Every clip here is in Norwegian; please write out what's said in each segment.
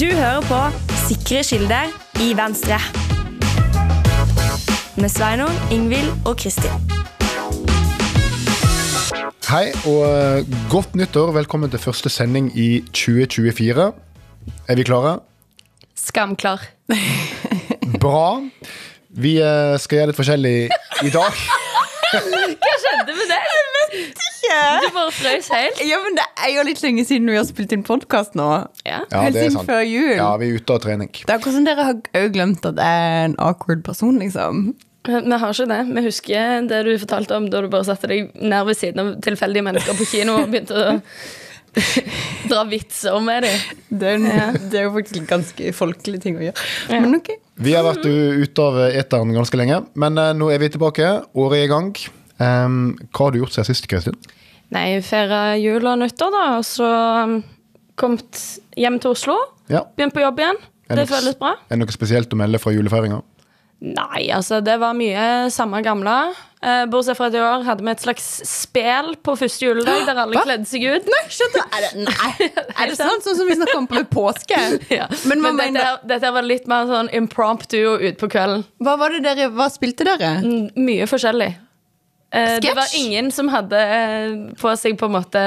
Du hører på Sikre kilder i Venstre. Med Sveinung, Ingvild og Kristin. Hei og eh, godt nyttår. Velkommen til første sending i 2024. Er vi klare? Skamklar. Bra. Vi eh, skal gjøre litt forskjellig i dag. Hva skjedde med deg? Du bare frøs helt. Ja, men Det er jo litt lenge siden vi har spilt inn podkast nå. Ja. Ja, Helt det er siden sant. før jul. Ja, vi er ute av trening. Det er akkurat som dere har også glemt at jeg er en awkward person, liksom. Vi har ikke det. Vi husker det du fortalte om da du bare satte deg nær ved siden av tilfeldige mennesker på kino og begynte å dra vitser med dem. Det er, det er jo faktisk en ganske folkelig ting å gjøre. Men ok. Vi har vært u- ute av eteren ganske lenge, men eh, nå er vi tilbake. Året er i gang. Em, hva har du gjort siden sist, Kristin? Nei, feira jul og nyttår, da, og så um, kommet hjem til Oslo. Ja. Begynt på jobb igjen. Er Det noe- føles bra. Er det noe spesielt å melde fra julefeiringa? Nei, altså det var mye samme gamle. Eh, bortsett fra at i år hadde vi et slags spel på første juledag der alle Hva? kledde seg ut. Nei, skjønner du? Er det, nei. er det sant? Sånn som vi snakka om på påske? Ja. Men Men, dette, dette var litt mer sånn impromptu og ut på kvelden. Hva var det dere, hva spilte dere? Mm, Mye forskjellig. Eh, det var ingen som hadde eh, på seg på en måte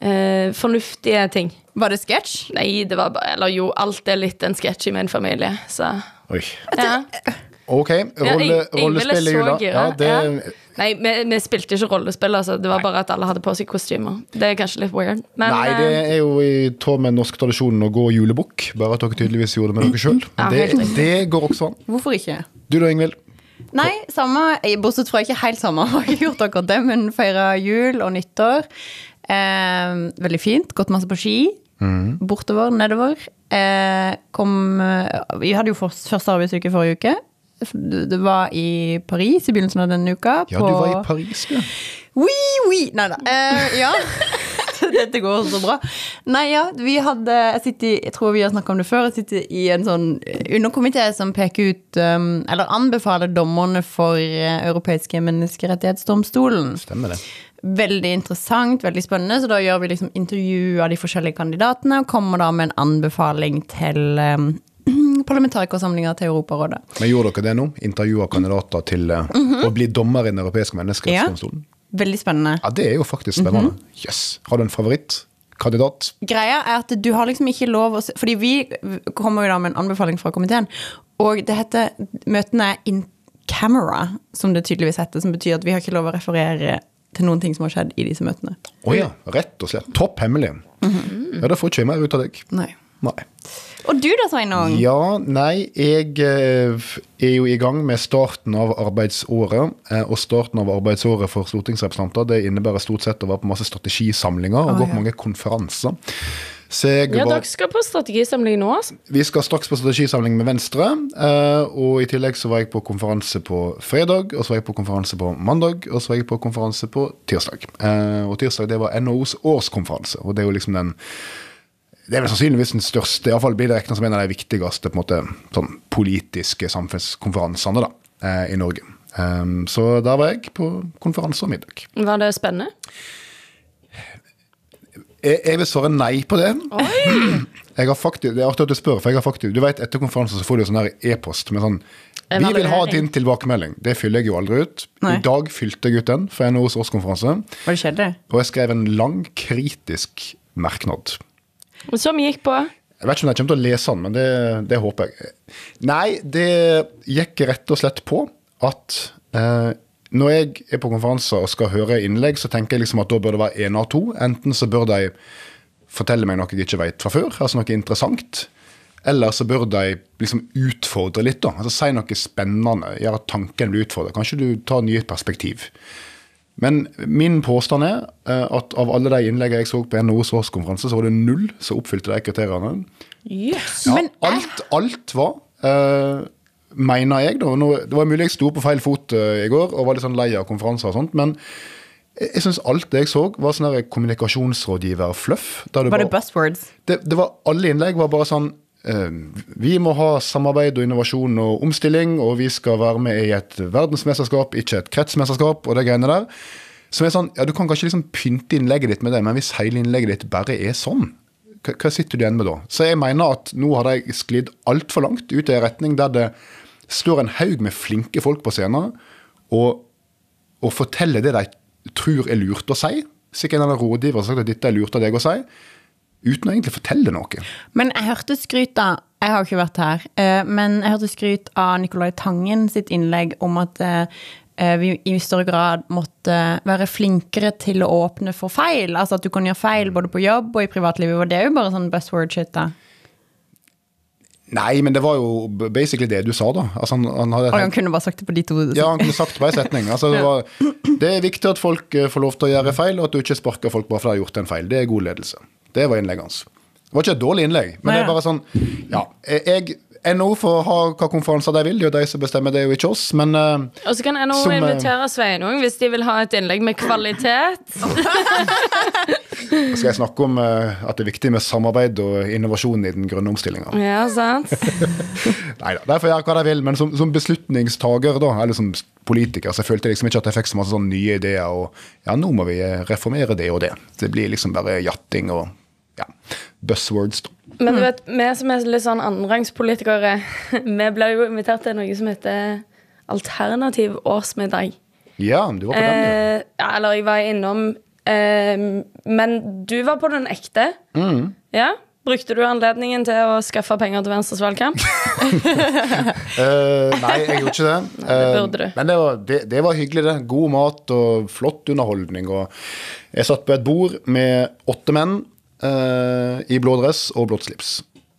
eh, fornuftige ting. Var det sketsj? Nei, det var bare Eller jo, alt er litt en sketsj i min familie, så Oi. ja. Ok, rolle, rollespill i jula. Ja, det, ja. Nei, vi, vi spilte ikke rollespill, altså. Det var bare at alle hadde på seg kostymer. Det er kanskje litt weird. Men, Nei, det eh, er jo i tråd med norsk tradisjon å gå julebukk. Bare at dere tydeligvis gjorde det med dere sjøl. Ja, Det, det går også an. Hvorfor ikke? Du da, Ingvild? Nei, samme, bortsett fra ikke helt samme, har ikke gjort akkurat det, men feira jul og nyttår. Eh, veldig fint. Gått masse på ski. Bortover, nedover. Eh, kom eh, Vi hadde jo først- første arbeidsuke forrige uke. Det var i Paris i begynnelsen av denne uka. Ja, du var i Paris, ja. Oui, oui. Nei da. Eh, ja. Dette går så bra. Nei, ja, vi hadde Jeg sitter i Jeg tror vi har snakka om det før. Jeg sitter i en sånn underkomité som peker ut um, Eller anbefaler dommerne for eh, Europeiske menneskerettighetsdomstolen. Stemmer det. Veldig interessant, veldig spennende. Så da gjør vi liksom intervju av de forskjellige kandidatene og kommer da med en anbefaling til um, parlamentarikersamlinger til Europarådet. Men gjorde dere det nå? Intervjua kandidater til uh, mm -hmm. å bli dommer i Den europeiske menneskerettighetsdomstolen? Veldig spennende. Ja, det er jo faktisk spennende. Mhm. Yes. Har du en favorittkandidat? Greia er at du har liksom ikke lov å se Fordi vi kommer jo da med en anbefaling fra komiteen, og det heter Møtene er in camera, som det tydeligvis heter, som betyr at vi har ikke lov å referere til noen ting som har skjedd i disse møtene. Å ja, rett og slett. Topp hemmelig. Mhm. Ja, Da får ikke jeg mer ut av deg. Nei. Nei. Og du da, Sveinung? Ja, nei, jeg eh, er jo i gang med starten av arbeidsåret. eh, Og starten av arbeidsåret for stortingsrepresentanter det innebærer stort sett å være på masse strategisamlinger og gå på ja. mange konferanser. Så jeg ja, dere skal på strategisamling nå, altså. vi skal straks på strategisamling med Venstre. eh, Og i tillegg så var jeg på konferanse på fredag, og så var jeg på konferanse på mandag, og så var jeg på konferanse på tirsdag. Eh, Og tirsdag det var NHOs årskonferanse, og det er jo liksom den det er vel sannsynligvis den største, iallfall blir det regna som en av de viktigste på en måte, sånn, politiske samfunnskonferansene da, eh, i Norge. Um, så der var jeg på konferanse og middag. Var det spennende? Jeg, jeg vil svare nei på det. Jeg har faktisk, det er artig at du spør, for jeg har faktisk, du vet etter konferansen så får du sånn e-post med sånn En Vi vil ha din tilbakemelding. Det fyller jeg jo aldri ut. Nei. I dag fylte jeg ut den for NHOs årskonferanse, Var det og jeg skrev en lang, kritisk merknad. Som gikk på Jeg vet ikke om jeg kommer til å lese den, men det, det håper jeg. Nei, det gikk rett og slett på at eh, når jeg er på konferanser og skal høre innlegg, så tenker jeg liksom at da bør det være én av to. Enten så bør de fortelle meg noe jeg ikke vet fra før, altså noe interessant. Eller så bør de liksom utfordre litt, da. Altså Si noe spennende, gjøre at tanken blir utfordret. Kanskje du tar nye perspektiv. Men min påstand er eh, at av alle de innleggene jeg så på NHOs årskonferanse, så var det null som oppfylte de kriteriene. Yes. Ja, Men alt, alt var, uh, mener jeg, da nå, Det var mulig jeg sto på feil fot uh, i går og var litt sånn lei av konferanser og sånt, men jeg, jeg syns alt det jeg så, var sånn kommunikasjonsrådgiver-fluff. Var det buzzwords? det, det var, alle innlegg var bare sånn Vi må ha samarbeid og innovasjon og omstilling, og vi skal være med i et verdensmesterskap, ikke et kretsmesterskap, og det greiene der. Som er sånn, ja, Du kan kanskje liksom pynte innlegget ditt med det, men hvis hele innlegget ditt bare er sånn, hva, sitter du igjen med da? Så jeg mener at nå har de sklidd altfor langt ut i en retning der det står en haug med flinke folk på scenen og, og forteller det de tror er lurt å si. Sikkert en av rådgiver har sagt at dette er lurt av deg å si, uten å egentlig fortelle noe. Men jeg hørte skryt av Jeg har ikke vært her, eh, men jeg hørte skryt av Nicolai Tangen sitt innlegg om at eh, eh, vi i større grad måtte være flinkere til å åpne for feil. Altså at du kan gjøre feil både på jobb og i privatlivet. Og det er jo bare sånn buzzword-shit, da. Nei, men det var jo basically det du sa, da. Altså, han, han hadde han kunne bare sagt det på de to. Ja, han kunne sagt det på en setning. Altså, det, var, det er viktig at folk får lov til å gjøre feil, og at du ikke sparker folk bare fordi de har gjort en feil. Det er god ledelse. Det var innlegget hans. Det var ikke et dårlig innlegg, men Nei, det er bare sånn Ja, jeg NHO får ha hva konferanser de vil, det er jo de som bestemmer, det er jo ikke oss, men eh, Og så kan NHO eh, invitere Sveinung hvis de vil ha et innlegg med kvalitet. skal jeg snakke om eh, at det er viktig med samarbeid og innovasjon i den grønne omstillinga. Ja, sant? Nei da, de får gjøre hva de vil, men som, som beslutningstaker, da, eller som politiker, så følte jeg liksom ikke at jeg fikk så masse sånne nye ideer. Og ja, nå må vi reformere det og det. Det blir liksom bare jatting og ja, buzzwords. da. Men du vet, vi som er litt sånn annenrangspolitikere, vi ble jo invitert til noe som heter Alternativ årsmiddag. Ja, du var på den. Eh, eller jeg var innom eh, Men du var på den ekte. Mm. Ja? Brukte du anledningen til å skaffe penger til Venstres valgkamp? uh, nei, jeg gjorde ikke det. det Eh, burde du. Men det var, det, det var hyggelig, det. God mat og flott underholdning. Og jeg satt på et bord med åtte menn eh, i blå dress og blått slips.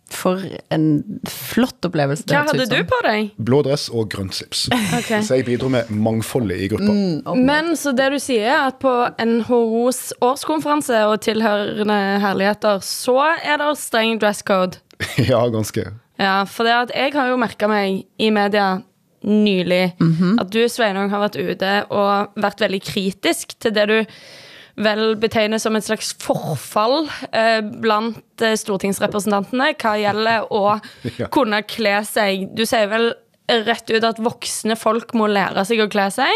For en flott opplevelse. Hva hadde du på deg? Blå dress og grønt slips. Okay. Så jeg bidro med mangfoldet i gruppa. Men så det du sier, er at på NHOs årskonferanse og tilhørende herligheter, så er det streng dress code. ja, ganske. Ja, for det at jeg har jo merka meg i media nylig at du, Sveinung, har vært ute og vært veldig kritisk til det du vel betegnes som et slags forfall eh, blant eh, stortingsrepresentantene hva gjelder å Ja. kunne kle seg Du sier vel rett ut at voksne folk må lære seg å kle seg,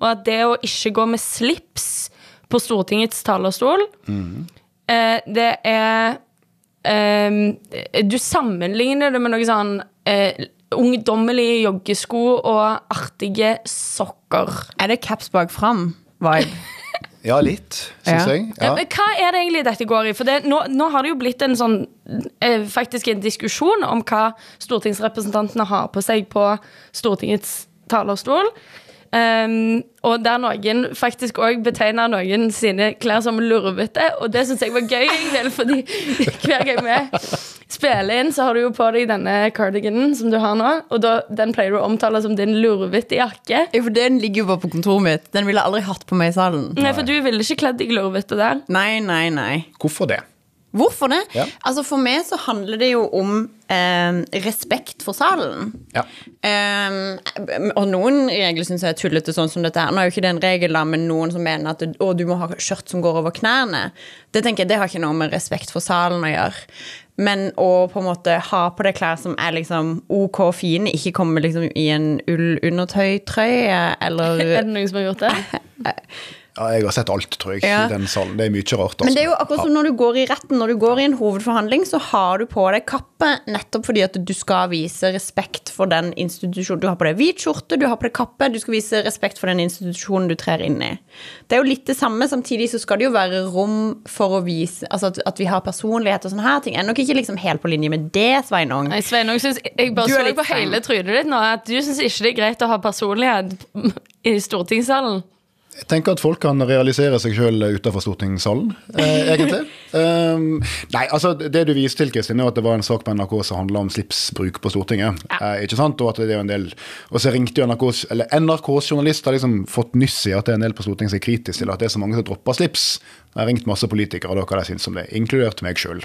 og at det å ikke gå med slips på Stortingets talerstol, eh, det er eh, du sammenligner det med noe sånn eh, ungdommelige joggesko og artige sokker. Er det caps bak fram-vibe? Ja, litt, syns Ja. jeg. Ja. Hva er det egentlig dette går i? For det, nå, nå har det jo blitt en sånn eh, faktisk en diskusjon om hva stortingsrepresentantene har på seg på Stortingets talerstol. Um, og der noen faktisk òg betegner noen sine klær som lurvete. Og det syns jeg var gøy, egentlig, fordi hver gang vi spiller inn, så har du jo på deg denne cardiganen som du har nå. Og da, den pleier du å omtale som din lurvete jakke. Ja, for den ligger jo bare på kontoret mitt. Den ville jeg aldri hatt på meg i salen. Nei, For du ville ikke kledd deg lurvete der. Nei, nei, nei. Hvorfor det? Hvorfor det? Ja. Altså For meg så handler det jo om eh, respekt for salen. Ja. Eh, og noen regler syns jeg er tullete, sånn som dette her. Nå er jo ikke det en regel, da, men noen som mener at å, du må ha skjørt som går over knærne. Det tenker jeg, det har ikke noe med respekt for salen å gjøre. Men å på en måte ha på deg klær som er liksom ok fine, ikke komme liksom i en ull-undertøytrøye eller Er det noen som har gjort det? Ja, jeg har sett alt, tror jeg, Ja. i den salen. Det er mye rart. Altså. Men det er jo akkurat som når du går i retten, når du går i en hovedforhandling, så har du på deg kappe nettopp fordi at du skal vise respekt for den institusjonen. Du har på deg hvit skjorte, du har på deg kappe, du skal vise respekt for den institusjonen du trer inn i. Det er jo litt det samme, samtidig så skal det jo være rom for å vise Altså at, at vi har personlighet og sånne her ting. Jeg er nok ikke liksom helt på linje med det, Sveinung. Nei, Sveinung, synes, jeg bare Du så litt på hele trynet ditt nå at du syns ikke det er greit å ha personlighet i stortingssalen. Jeg tenker at folk kan realisere seg sjøl utenfor stortingssalen, eh, egentlig. Um, nei, altså Det du viste til, Kristin, er at det var en sak på NRK som handla om slipsbruk på Stortinget. Eh, ikke sant? Og at det er en del Og så ringte jo NRKs eller NRKs journalist har liksom fått nyss i at det er en del på Stortinget som er kritisk til at det er så mange som dropper slips. Jeg har ringt masse politikere og hva de syns om det, inkludert meg sjøl.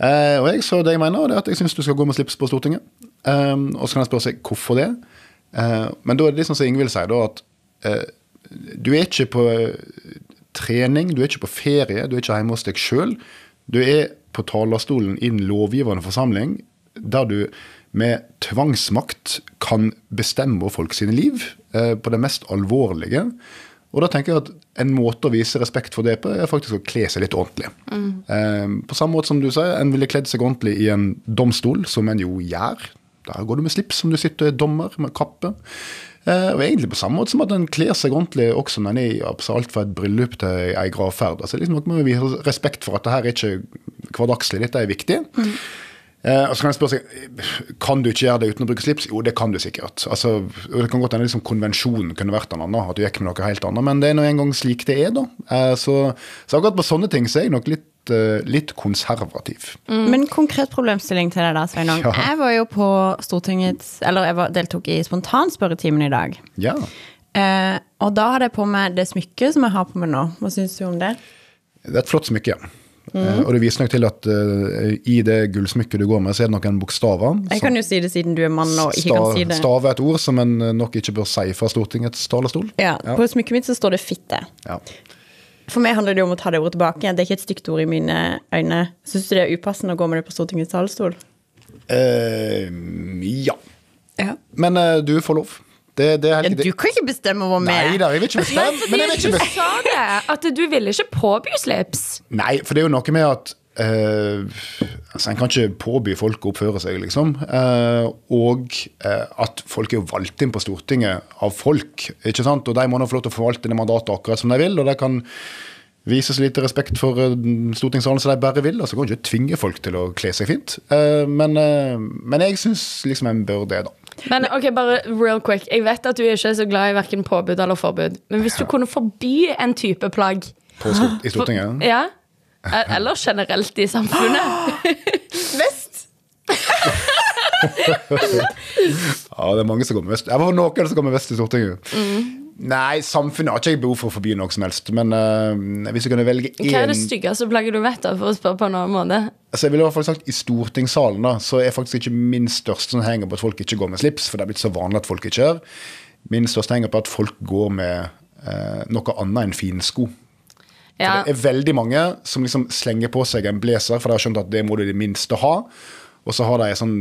Eh, og jeg så det jeg mener, det er at jeg syns du skal gå med slips på Stortinget. Um, og så kan jeg spørre seg hvorfor det. Eh, men da er det liksom som Ingvild sier, da at eh, du er ikke på eh, trening, du er ikke på ferie, du er ikke hjemme hos deg sjøl. Du er på talerstolen i den lovgivende forsamling, der du med tvangsmakt kan bestemme over folk sine liv eh, på det mest alvorlige. Og da tenker jeg at en måte å vise respekt for det på, er faktisk å kle seg litt ordentlig. Eh, på samme måte som du sier, en ville kledd seg ordentlig i en domstol, som en jo gjør. Der går du med slips som du sitter og er dommer, med kappe. Eh, og egentlig på samme måte som at en kler seg ordentlig også når en er i alt fra et bryllup til ei gravferd. Altså, liksom, må vi ha respekt for at det her er ikke hverdagslig, dette er viktig. Eh, og så kan jeg spørre seg, kan du ikke gjøre det uten å bruke slips? Jo, det kan du sikkert. Altså, det kan godt hende liksom, konvensjonen kunne vært en annen, at du gikk med noe helt annet. Men det er nå engang slik det er, da. Eh, så, så akkurat på sånne ting så er jeg nok litt, eh, litt konservativ. Men konkret problemstilling til deg da, Sveinung. Ja. Jeg var jo på Stortingets Eller jeg var, deltok i spontanspørretimen i dag. Ja. Eh, og da hadde jeg på meg det smykket som jeg har på meg nå. Hva syns du om det? Det er et flott smykke. Eh, og det viser nok til at uh, i det gullsmykket du går med, så er det noen bokstaver. Jeg kan jo si det siden du er mann og ikke kan si det. Stave er et ord som en eh, nok ikke bør si fra Stortingets talerstol. Ja, På smykket mitt så står det 'fitte'. Ja. For meg handler det jo om å ta det ordet tilbake. Det er ikke et stygt ord i mine øyne. Syns du det er upassende å gå med det på Stortingets talerstol? Uh, ja. Ja. Men uh, du får lov. Det, det er helt Du kan ikke bestemme over med Nei da, jeg vil ikke bestemme. Men jeg vil ikke du sa det, at du ville ikke påby slips. Nei, for det er jo noe med at uh, altså En kan ikke påby folk å oppføre seg, liksom. Uh, og uh, at folk er jo valgt inn på Stortinget av folk, ikke sant? og de må nå få lov til å forvalte det mandatet akkurat som de vil. og de kan vise så lite respekt for stortingssalen som de bare vil. altså kan ikke tvinge folk til å kle seg fint. Eh, men, men jeg syns liksom en bør det, da. Men ok, bare real quick Jeg vet at du ikke er så glad i hverken påbud eller forbud. Men hvis du kunne forby en type plagg På, I Stortinget. Ja? e- Eller generelt i samfunnet? Vest! Ja, det er mange som går med vest. Jeg var noen som går med vest i Stortinget. Nei, samfunnet har ikke jeg behov for å forby noe som helst. Men uh, hvis du kunne velge én Hva er det styggeste plagget du vet, da, for å spørre på en annen måte? Altså jeg ville i hvert fall sagt I stortingssalen da, så er faktisk ikke min største sånn henger på at folk ikke går med slips, for det er blitt så vanlig at folk ikke gjør. Min største henger på at folk går med uh, noe annet enn finsko. Ja. Det er veldig mange som liksom slenger på seg en blazer, for de har skjønt at det må du i det minste ha. Og så har de en sånn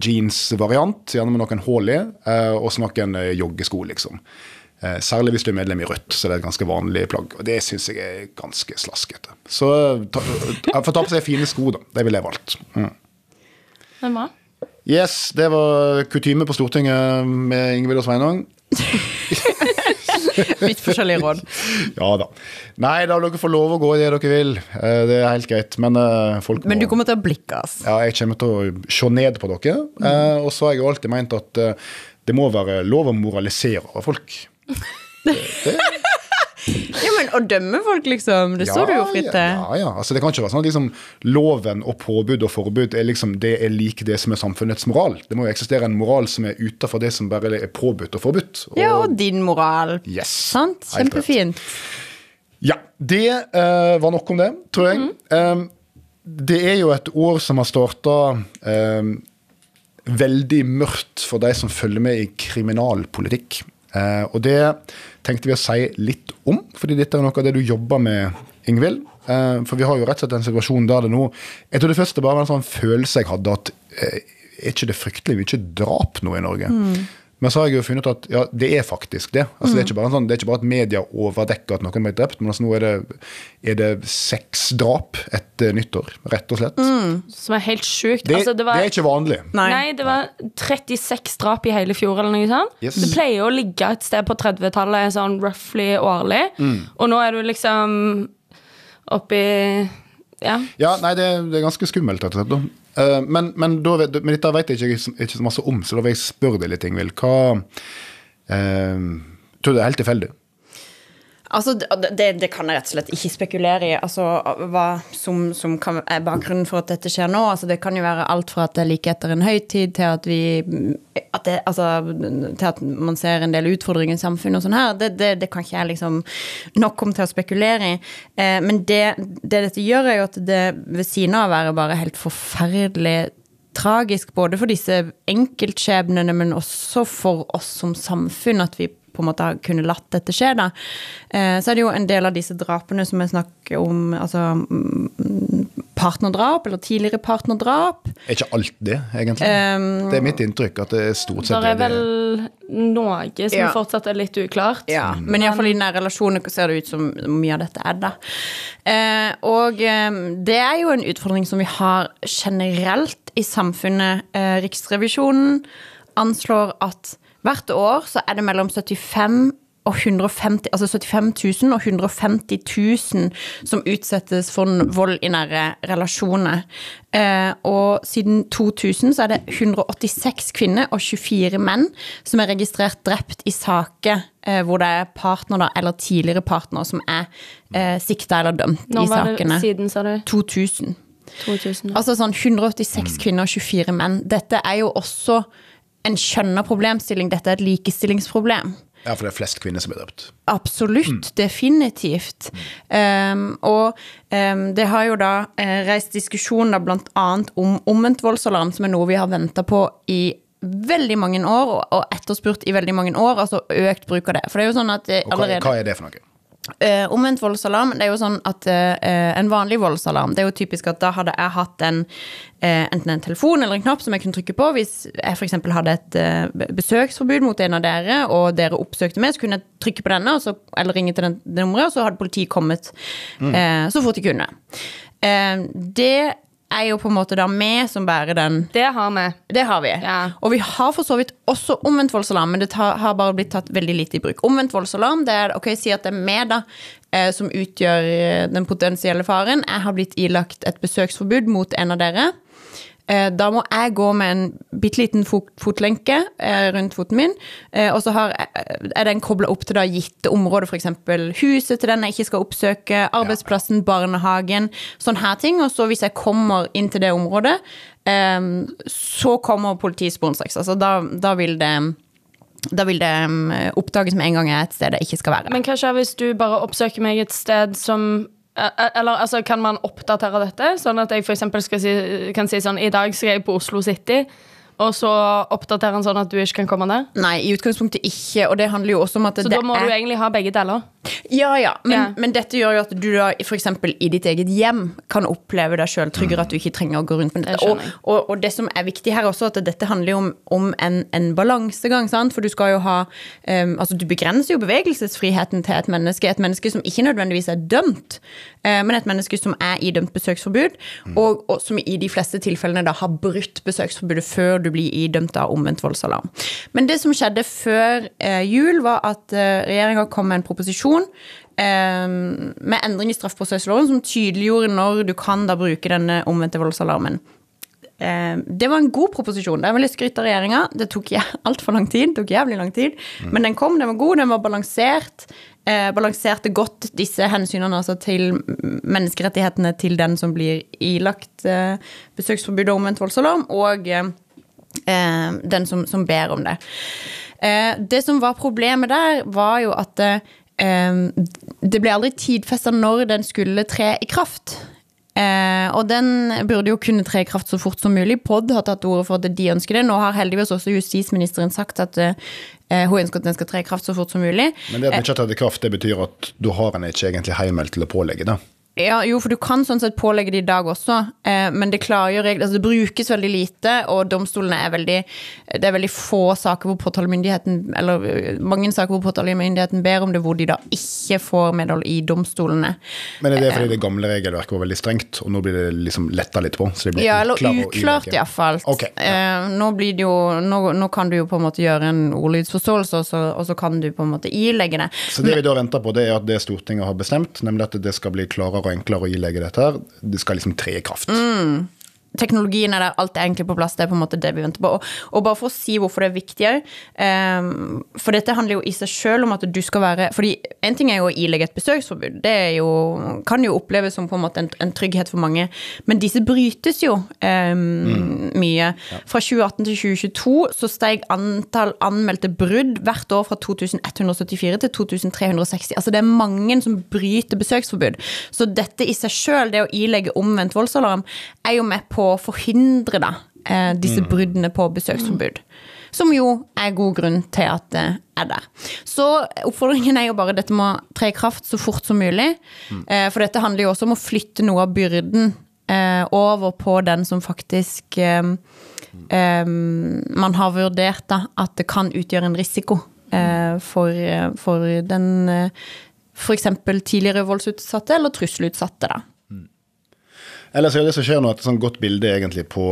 jeans-variant, gjerne med noen hull i, eh, og så noen eh, joggesko, liksom. Eh, Særlig hvis du er medlem i Rødt, så det er et ganske vanlig plagg. Og det syns jeg er ganske slaskete. Så ta, ta, få ta på seg fine sko, da. Det ville jeg valgt. Mm. Det. Yes, det var kutyme på Stortinget med Ingvild og Sveinung. Vidt forskjellige råd. Ja da. Nei da, dere får lov å gå i det dere vil. Eh, Det er helt greit. Men eh, folk må Men du kommer til å blikke oss. Ja, jeg kommer til å se ned på dere. Mm. og så har jeg alltid meint at det må være lov å moralisere over folk. Det, det, Ja, men Å dømme folk, liksom. Det står du jo fritt til. Ja, ja. Altså, det kan ikke være sånn at liksom, loven og påbud og forbud er liksom, det er lik det som er samfunnets moral. Det må jo eksistere en moral som er utenfor det som bare er påbudt og forbudt. Og, Ja, og din moral. Yes. Sant? Kjempefint. Ja, det uh, var nok om det, tror jeg. Eh, det er jo et år som har starta um, veldig mørkt for de som følger med i kriminalpolitikk. Eh, og det tenkte vi å si litt om, fordi dette er noe av det du jobber med, Ingvild. Eh, for vi har jo rett og slett en situasjon der det nå Jeg tror det første bare var en sånn følelse jeg hadde at eh, er ikke det fryktelig mye drap nå i Norge? Men så har jeg jo funnet ut at ja, det er faktisk det. Altså, det, er ikke bare en sånn, det er ikke bare at media overdekker at noen blir drept, men altså, nå er det, er det seks drap etter nyttår, rett og slett. Som er helt sjukt. Det, altså, det, var, det er ikke vanlig. Nei. Nei, det var 36 drap i hele fjor, eller noe sånt. Yes. Det pleier å ligge et sted på 30-tallet sånn roughly årlig. Mm. Og nå er du liksom oppi Ja. Ja, nei, det, det er ganske skummelt, rett og slett. Eh, men, men, da, men dette vet jeg ikke, ikke så masse om, så da vil jeg spørre deg litt, Ingvild. Hva eh, Tror du det er helt tilfeldig? Altså, det, det kan jeg rett og slett ikke spekulere i. Altså, Hva som, som kan, er bakgrunnen for at dette skjer nå. Altså, det kan jo være alt fra at det er like etter en høytid, til at vi at det, altså, Til at man ser en del utfordringer i samfunnet og sånn her. Det, det, kan ikke jeg liksom nok om til å spekulere i. Eh, men det dette gjør, er jo at det ved siden av å være bare helt forferdelig tragisk både for disse enkeltskjebnene, men også for oss som samfunn, at vi på en måte kunne latt dette skje. da. Eh, så er det jo en del av disse drapene som jeg snakker om, altså mm, partnerdrap eller tidligere partnerdrap. Er ikke alt det, egentlig? Um, det er mitt inntrykk at det er stort sett Det Det er vel noe som Ja. fortsatt er litt uklart. Ja, men iallfall i nære relasjoner ser det ut som mye av dette er det. Uh, og um, det er jo en utfordring som vi har generelt i samfunnet. Uh, Riksrevisjonen anslår at hvert år så er det mellom 75 og 150, altså 75 000 og 150 000 som utsettes for vold i nære relasjoner. Eh, og siden 2000 så er det 186 kvinner og 24 menn som er registrert drept i saker eh, hvor det er partner da, eller tidligere partner som er eh, sikta eller dømt Når i sakene. siden, sa du? 2000. 2000. Altså sånn 186 kvinner og 24 menn. Dette er jo også en skjønner problemstilling. Dette er et likestillingsproblem. Ja, for det er flest kvinner som blir drept. Absolutt, definitivt. Um, og um, det har jo da uh, reist diskusjoner bl.a. om omvendt voldsalarm, som er noe vi har venta på i veldig mange år, og, etterspurt i veldig mange år, altså økt bruk av det. For det er jo sånn at allerede... Og hva, hva er det for noe? Eh, omvendt voldsalarm, det er jo sånn at uh, en vanlig voldsalarm, det er jo typisk at da hadde jeg hatt en, uh, enten en telefon eller en knapp som jeg kunne trykke på. Hvis jeg f.eks. hadde et uh, besøksforbud mot en av dere, og dere oppsøkte meg, så kunne jeg trykke på denne, så, eller ringe til den, det nummeret, og så hadde politiet kommet mm. så fort de kunne. Det er jo på en måte da vi som bærer den Det har vi. det har vi. Ja. Og vi har for så vidt også omvendt voldsalarm, men det tar, har bare blitt tatt veldig lite i bruk. Omvendt voldsalarm, det er ok, si at det er meg da, eh, som utgjør eh, den potensielle faren. Jeg har blitt ilagt et besøksforbud mot en av dere. Eh, da må jeg gå med en bitte liten fot, fotlenke eh, rundt foten min, eh, og så har, er den kobla opp til da gitte områder, f.eks. huset til den jeg ikke skal oppsøke, arbeidsplassen, barnehagen, sånne her ting. Og så hvis jeg kommer inn til det området, så kommer politiet sporenstreks. Altså da, da vil det da vil det oppdages med en gang jeg er et sted jeg ikke skal være. Men hva skjer hvis du bare oppsøker meg et sted som eller altså, Kan man oppdatere dette? Sånn at jeg eksempel si, kan si sånn I dag skal jeg på Oslo City, og så oppdaterer han sånn at du ikke kan komme der? Nei, i utgangspunktet ikke, og det handler jo også om at Så det da må er du egentlig ha begge deler? Ja, ja, men, Ja. men dette gjør jo at du da eksempel i ditt eget hjem kan oppleve deg sjøl tryggere, at du ikke trenger å gå rundt med Det dette. Og, og, og det som er viktig her også, at dette handler jo om, om en, en balansegang, sant? for du skal jo ha um, Altså, du begrenser jo bevegelsesfriheten til et menneske, et menneske som ikke nødvendigvis er dømt, uh, men et menneske som er idømt besøksforbud, og, og som i de fleste tilfellene da har brutt besøksforbudet før du blir idømt av omvendt voldsalarm. Men det som skjedde før uh, jul, var at uh, regjeringa kom med en proposisjon eh, med endring i straffeprosessloven som tydeliggjorde når du kan da bruke denne omvendte voldsalarmen. Eh, det var en god proposisjon. Det er veldig skryt av regjeringa. Det tok altfor lang tid. Det tok jævlig lang tid. Men den kom, den var god, den var balansert. Eh, balanserte godt disse hensynene altså til menneskerettighetene til den som blir ilagt eh, besøksforbud og omvendt voldsalarm, og den som, som ber om det. Eh, det som var problemet der, var jo at eh, det ble aldri tidfesta når den skulle tre i kraft. Eh, og den burde jo kunne tre i kraft så fort som mulig. POD har tatt til orde for at de ønsker det. Nå har heldigvis også justisministeren sagt at eh, hun ønsker at den skal tre i kraft så fort som mulig. Men det at den ikke har tatt i kraft, det betyr at da har en ikke egentlig heimel til å pålegge det. Ja, jo, for du kan sånn sett pålegge det i dag også, eh, men det klargjør regler. Altså, det brukes veldig lite, og domstolene er veldig Det er veldig få saker hvor påtalemyndigheten Eller eh, mange saker hvor påtalemyndigheten ber om det, hvor de da ikke får medhold i domstolene. Men er det fordi det gamle regelverket var veldig strengt, og nå blir det liksom letta litt på? Så det blir Ja, eller uklart iallfall. Okay, ja. eh, nå, blir det jo, nå, nå kan du jo på en måte gjøre en ordlydsforståelse, og så, og så kan du på en måte ilegge det. Så det vi da venter på, det er at det Stortinget har bestemt, nemlig at det skal bli klarere og enklere å ilegge dette her, det skal liksom tre i kraft. Mm. Teknologien er der, alt er egentlig på plass. Det er på en måte det vi venter på. Og, og bare for å si hvorfor det er viktig òg. for dette handler jo i seg sjøl om at du skal være fordi En ting er jo å ilegge et besøksforbud. Det jo, kan jo oppleves som på en måte en, en trygghet for mange. Men disse brytes jo em, mye. Fra 2018 til 2022 så steg antall anmeldte brudd hvert år fra 2174 til 2360. Altså det er mange som bryter besøksforbud. Så dette i seg sjøl, det å ilegge omvendt voldsalarm, er jo med på å forhindre da, eh, disse bruddene på besøksforbud. Som jo er god grunn til at det er der. Så oppfordringen er jo bare dette må tre i kraft så fort som mulig. Eh, for dette handler jo også om å flytte noe av byrden eh, over på den som faktisk eh, man har vurdert da, at det kan utgjøre en risiko eh, for, for den eh, f.eks. tidligere voldsutsatte eller trusselutsatte. da. Ellers er det som skjer nå et sånn godt bilde egentlig på,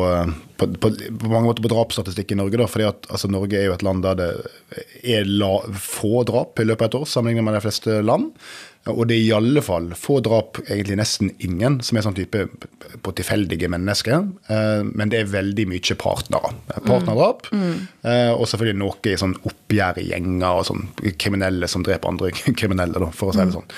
på, på, på mange måter på drapsstatistikk i Norge. da, fordi at altså, Norge er jo et land der det er la, få drap i løpet av et år, sammenlignet med de fleste land. Og det er i alle fall få drap, egentlig nesten ingen, som er sånn type på tilfeldige mennesker. Eh, men det er veldig mye partnere. Partnerdrap. Eh, og selvfølgelig noe i sånn oppgjør i gjenger og sånn kriminelle som dreper andre kriminelle, for å si det sånn.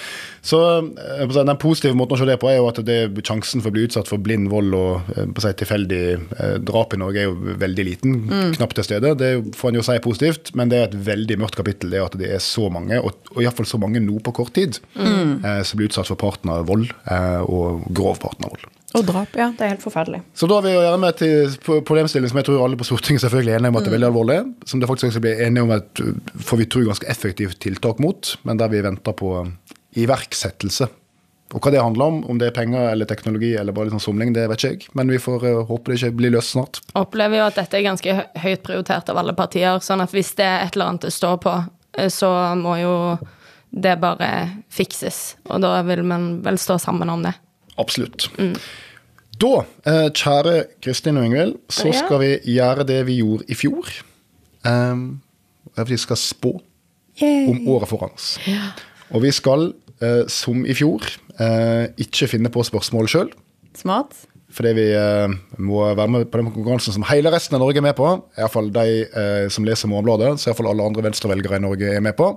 Så eh, den positive måten å se det på er jo at det, er sjansen for å bli utsatt for blind vold og si, tilfeldig eh, drap i Norge er jo veldig liten. Knapt til stede. Det får en jo si positivt, men det er et veldig mørkt kapittel det at det er så mange, og, og iallfall så mange nå på kort tid, eh, som blir utsatt for partnervold eh, og grov partnervold. Og drap, ja. Det er helt forferdelig. Så da har vi å gjøre med til problemstilling som jeg tror alle på Stortinget selvfølgelig er enige om at det er veldig alvorlig. Som det faktisk blir enige om et får vi tro ganske effektivt tiltak mot, men der vi venter på iverksettelse. Og hva det handler om, om det er penger eller teknologi eller bare litt sånn somling, det vet ikke jeg. Men vi får eh, håpe det ikke blir løst snart. Opplever jo at dette er ganske høyt prioritert av alle partier. Sånn at hvis det er et eller annet det står på, eh, så må jo det bare fikses. Og da vil man vel stå sammen om det. Absolutt. Da, eh, kjære Kristin og Ingvild, så Ja. skal vi gjøre det vi gjorde i fjor. Um, vi skal spå om året foran oss. Og vi skal, som i fjor, ikke finne på spørsmål sjøl. Fordi vi eh, må være med på den konkurransen som hele resten av Norge er med på. Iallfall de eh, som leser Morgenbladet, så iallfall alle andre venstrevelgere i Norge er med på.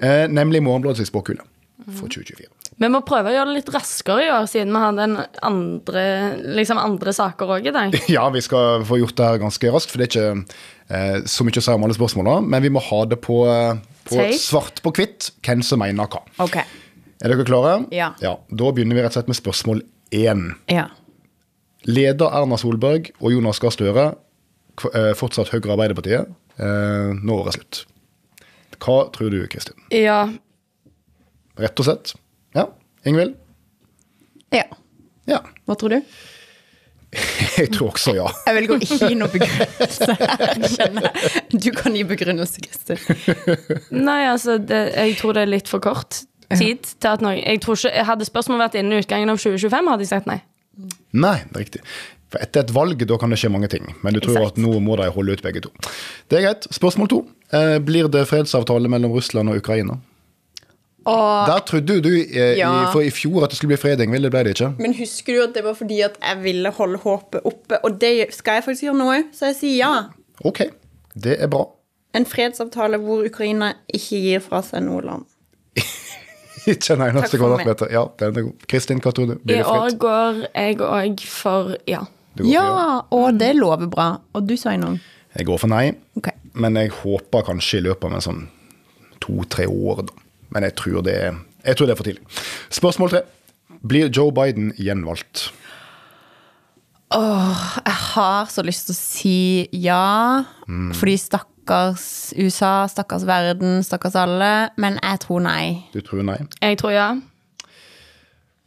Eh, nemlig Morgenbladets spåkule for 2024. Vi må prøve å gjøre det litt raskere i år, siden vi hadde en andre, liksom andre saker òg i dag. Ja, vi skal få gjort det her ganske raskt, for det er ikke eh, så mye å si om alle spørsmåla. Men vi må ha det på, eh, på svart på hvitt hvem som mener hva. Ok. Er dere klare? Ja. Da begynner vi rett og slett med spørsmål én. Ja. Leder Erna Solberg og Jonas Gahr Støre, eh, fortsatt Høyre og Arbeiderpartiet, eh, når året er slutt. Hva tror du, Kristin? Ja. Rett og slett? Ja. Ingvild? ja. Ja. Hva tror du? Jeg tror også ja. Jeg vil gå ikke gi noen begrunnelse her, kjenner jeg. Du kan gi begrunnelse, Kristin. Nei, altså, det, jeg tror det er litt for kort tid til at noe Jeg tror ikke, Hadde spørsmålet vært innen utgangen av 2025, hadde jeg sagt nei. Nei, det er riktig. For etter et valg da kan det skje mange ting. Men du tror exact. at nå må de holde ut begge to. Det er greit. Spørsmål to. Eh, blir det fredsavtale mellom Russland og Ukraina? Og, Der trodde du eh, Ja. i, for i fjor at det skulle bli fred, Ingvild. Det ble det ikke. men husker du at det var fordi at jeg ville holde håpet oppe? Og det skal jeg faktisk gjøre nå òg, så jeg sier ja. Ok, det er bra. En fredsavtale hvor Ukraina ikke gir fra seg noe land. Ikke en eneste kvadratmeter. Ja, den er god. Kristin, hva tror du? I år går jeg òg for ja. For Ja, og det lover bra. Og du sa noe. Jeg går for nei, okay. men jeg håper kanskje i løpet av en sånn to-tre år, da. Men jeg tror, det jeg tror det er for tidlig. Spørsmål tre. Blir Joe Biden gjenvalgt? Jeg har så lyst til å si ja, fordi stakkars USA, stakkars verden, stakkars alle. Men jeg tror nei. Du tror nei? Jeg tror ja.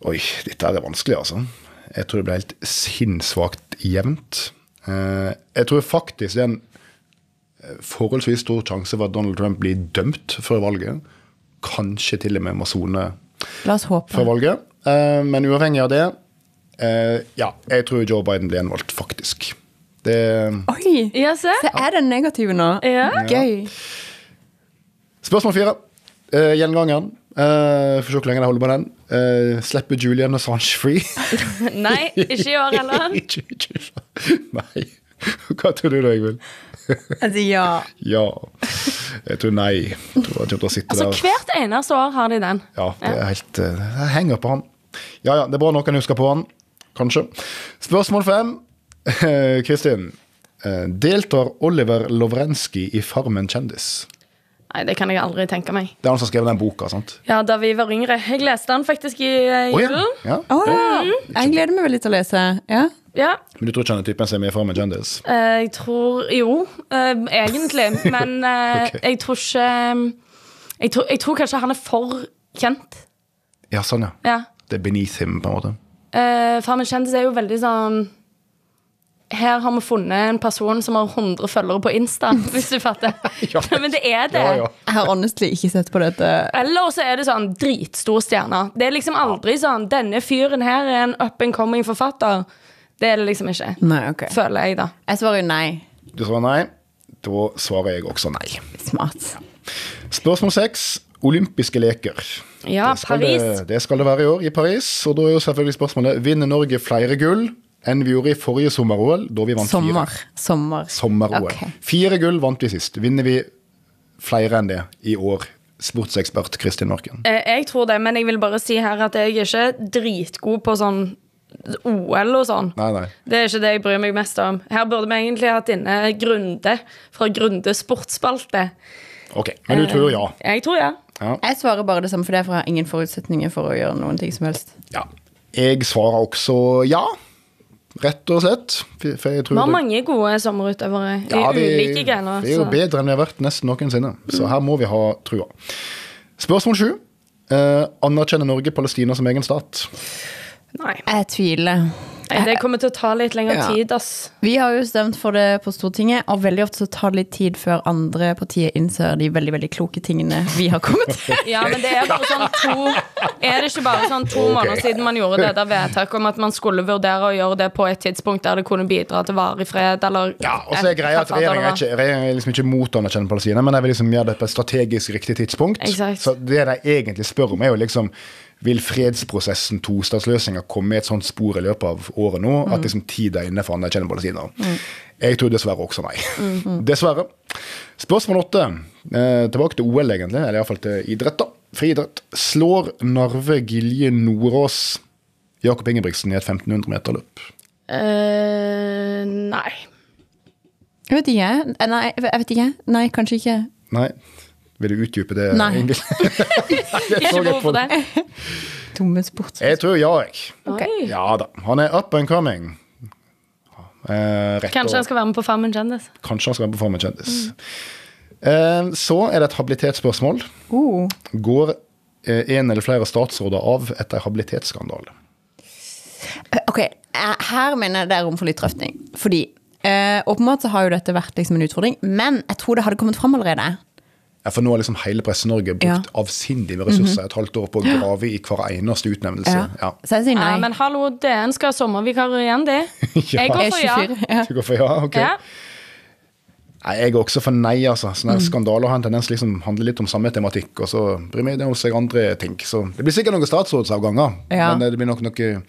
Oi, dette er vanskelig, altså. Jeg tror det blir helt sinnssvakt jevnt. Eh, Jeg tror faktisk det er en eh, forholdsvis stor sjanse for at Donald Trump blir dømt før valget. Kanskje til og med må sone før valget. Eh, Men uavhengig av det, eh, ja, jeg tror Joe Biden blir gjenvalgt, faktisk. Det Oi! Ja, se. Se, er den negative nå? Ja. Gøy. Spørsmål fire. Uh, Gjengangeren. Uh, Får se hvor lenge jeg holder på den. Uh, slipper Julian Assange free? Nei, ikke i år heller. Ikke- ikke- Nei. Hva tror du da, Ingvild? Sier ja. Ja. Jeg tror nei. Jeg tror jeg å sitte Altså, der. hvert eneste år har de den. Ja, det er helt uh, Jeg henger på han. Ja ja, det er bra noen husker på han. Kanskje. Spørsmål fem. Eh, Kristin. Eh, Deltar Oliver Lovrenskij i Farmen kjendis? Nei, det kan jeg aldri tenke meg. Det er han som skrev den boka, sant? Ja, Da vi var yngre. Jeg leste den faktisk i julen. Oh, ja. ja. oh, ja. Jeg gleder meg veldig til å lese. Ja. Ja. Men du tror ikke han er typen som er med i Farmen kjendis? Eh, Jeg tror Jo, eh, egentlig. Men eh, Ok. jeg tror ikke jeg tror, jeg tror kanskje han er for kjent. Ja, sånn ja. Ja. Det er beneath him, på en måte. Uh, Farmen kjendis er jo veldig sånn Her har vi funnet en person som har 100 følgere på Insta, hvis du fatter. Ja. Men det er det. Ja, ja. Jeg har honestly ikke sett på dette. Eller så er det sånn dritstor stjerne. Det er liksom aldri sånn Denne fyren her er en up and coming forfatter. Det er det liksom ikke. Nei, ok. Føler jeg, da. Jeg svarer jo nei. Du svarer nei. Da svarer jeg også nei. Smart. Spørsmål seks. Olympiske leker. Ja, det Paris. Det, det skal det være i år, i Paris. Og da er jo selvfølgelig spørsmålet Vinner Norge flere gull enn vi gjorde i forrige sommer-OL, da vi vant Sommer. fire? Sommer. Sommer-OL. Okay. Fire gull vant vi sist. Vinner vi flere enn det i år? Sportsekspert Kristin Marken. Eh, Jeg tror det, men jeg vil bare si her at jeg er ikke dritgod på sånn OL og sånn. Nei, nei. Det er ikke det jeg bryr meg mest om. Her burde vi egentlig hatt inne Grunde fra Grunde sportsspalte. Ok, Men du tror ja? Jeg tror ja. Ja. Jeg svarer bare det samme, for det er for jeg har ingen forutsetninger for å gjøre noen ting som helst. ja. Jeg svarer også ja. Rett og slett. For jeg tror Vi har det- mange gode sommerutøvere i Ja, vi, ulike grener. vi er jo så- bedre enn vi har vært nesten noensinne. Så her må vi ha trua. Spørsmål sju. Eh, anerkjenner Norge Palestina som egen stat? Nei. Jeg tviler. Nei, det kommer til å ta litt lengre Ja. tid, ass. Vi har jo stemt for det på Stortinget, og veldig ofte så tar det litt tid før andre partier innser de veldig veldig kloke tingene vi har kommet til. Ja, men det er bare sånn to Er det ikke bare sånn to okay. måneder siden man gjorde det der vedtaket om at man skulle vurdere å gjøre det på et tidspunkt der det kunne bidra til varig fred, eller Ja, og så er greia at Regjeringen er, regjeringen er liksom ikke mot å anerkjenne Palestina, men de vil liksom gjøre det på et strategisk riktig tidspunkt. Exact. Så det de egentlig spør om, er jo liksom vil fredsprosessen, tostatsløsninga, komme i et sånt spor i løpet av året nå Mm. at liksom tida er inne for å anerkjenne Palestina? Jeg tror dessverre også nei. Mm. Dessverre. Spørsmål åtte. Eh, tilbake til OL, egentlig. Eller iallfall til idrett, da. Friidrett. Slår Narve Gilje Nordås Jakob Ingebrigtsen i et 1500-meterløp? Uh, nei. Jeg vet ikke. Eh, Nei, jeg vet ikke. Nei, kanskje ikke. Nei. Vil du utdype det? Nei. Ingvild? Ikke behov for det. Dumme sports... Jeg tror ja, jeg. Okay. Ja da. Han er up and coming. Eh, rett Kanskje han skal være med på Farmen kjendis. Kanskje han skal være med på Farmen kjendis. Eh, så er det et habilitetsspørsmål. Uh. Går eh, en eller flere statsråder av etter habilitetsskandale? Ok, eh, her mener jeg det er rom for litt drøfting. Fordi eh, åpenbart så har jo dette vært liksom en utfordring, men jeg tror det hadde kommet fram allerede. Ja, for nå har liksom hele Presse-Norge brukt Ja. Mhm. avsindig med ressurser et halvt år på å grave i hver eneste utnevnelse. Ja. Så jeg sier nei. Ja, men hallo, DN skal ha sommervikarer igjen, de. Ja. Jeg går for ja. Du går for ja? Ok. ja. Nei, jeg er også for nei, altså. Sånne Mm. skandaler har en tendens til liksom handle litt om samme tematikk, og så bryr meg det om seg andre ting. Så det blir sikkert noen statsrådsavganger, Ja. men det blir nok noe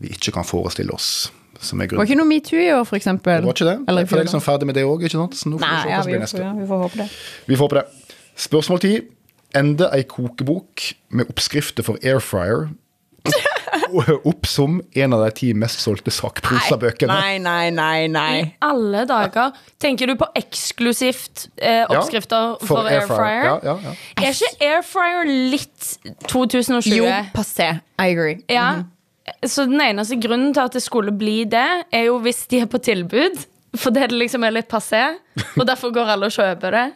vi ikke kan forestille oss. Som er Var ikke noe metoo i år, for eksempel? Det var ikke det. Eller jeg er liksom ferdig med det òg, ikke sant? Så nå får Nei, vi se ja, hva som blir neste. ja, vi får håpe det. Vi får håpe det. Spørsmål ti. Ende ei kokebok med oppskrifter for air fryer. Opp som en av de ti mest solgte sakprosabøkene. Nei, nei, nei, nei. Alle dager. Tenker du på eksklusivt eh, Ja, oppskrifter for, air fryer? Ja, ja, ja. Er ikke air fryer litt 2020? Jo, passé. I agree. Ja. Så den eneste grunnen til at det skulle bli det, er jo hvis de er på tilbud. Fordi det liksom er litt passé, og derfor går alle og kjøper det.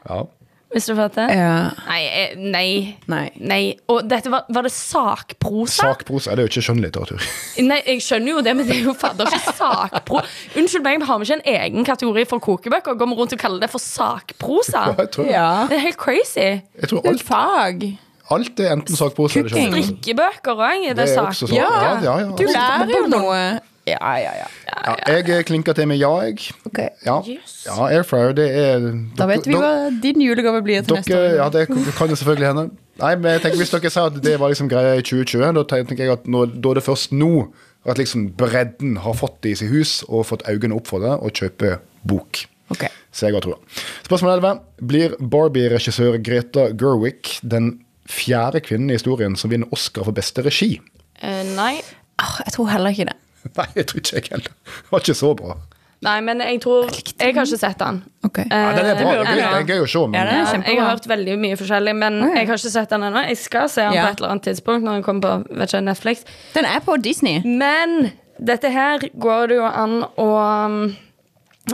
Hvis du fatter? Ja. Nei, eh, nei. Nei. Nei. Og dette var, var det sakprosa? Sakprosa det er jo ikke skjønnlitteratur. Nei, jeg skjønner jo det, men det er jo fader ikke sakpro... Unnskyld meg, vi har vi ikke en egen kategori for kokebøker? Går vi rundt og kaller det for sakprosa? Jeg tror, Ja. Det er helt crazy. jeg tror Det er alt, fag. alt er enten sakprosa eller Cooking. skjønnlitteratur. Drikkebøker òg, er det, Det er sak? også sak. Ja, Ja, ja, ja. Du lærer jo noe. Ja, ja, ja. Ja, jeg klinker til med ja, jeg. Okay. Ja, Yes. ja air fryer, det er Da vet vi hva din julegave blir til neste år. ja, det kan jo selvfølgelig hende. Nei, men jeg tenker Hvis dere sa at det var liksom greia i 2020, da tenker jeg at når, da er det først nå at liksom bredden har fått det i sitt hus og fått øynene opp for det og kjøpe bok. Okay. Så jeg har. Spørsmål 11. Blir Barbie-regissør Greta Gerwig den fjerde kvinnen i historien som vinner Oscar for beste regi? Uh, nei. Oh, jeg tror heller ikke det. Nei, jeg tror ikke jeg heller. Det var ikke så bra. nei, men jeg tror Jeg har ikke sett den. Okay. Ja, den er Eh, bra. det Det er, gøy, å se, men Ja, jeg har hørt veldig mye forskjellig, men ja. jeg har ikke sett den ennå. Jeg skal se den Ja. på et eller annet tidspunkt når den kommer på vet ikke, Netflix. Den er på Disney. Men dette her går det jo an å um,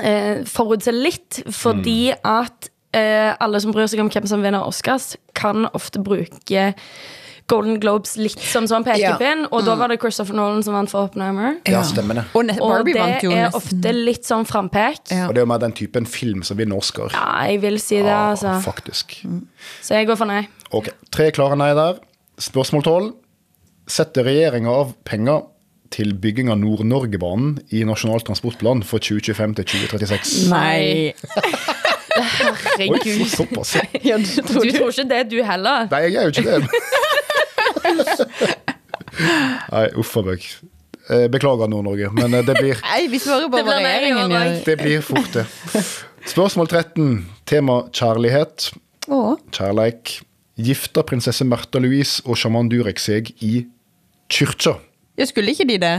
eh, forutse litt, fordi at eh, alle som bryr seg om hvem som vinner Oscars, kan ofte bruke Golden Globes litt som sånn pekepinn, og da var det Christopher Nolan som vant for Oppenheimer. Ja, stemmer det. Og Og det vant jo er nesten. ofte litt sånn frampek. Ja. Og det er jo mer den typen film som vinner Oscar. Ja, jeg vil si det, Ja, altså. faktisk. Så jeg går for nei. Ok, Tre klare nei der. Spørsmål tolv. Setter regjeringa av penger til bygging av Nord-Norgebanen i Nasjonal transportplan for 2025 til 2036? Nei. Oi, Herregud. såpass. Ja, du Du tror det. tror ikke det, du heller? Nei, jeg er jo ikke det. Nei, uff a meg. Beklager, Nord-Norge, men eh, det blir, Nei, vi svarer bare hva regjeringen gjør. det blir fort, det. Spørsmål 13. Tema kjærlighet. Åh. Kjærleik. Gifter prinsesse Märtha Louise og sjaman Durek seg i kyrkja? ja, skulle ikke de det?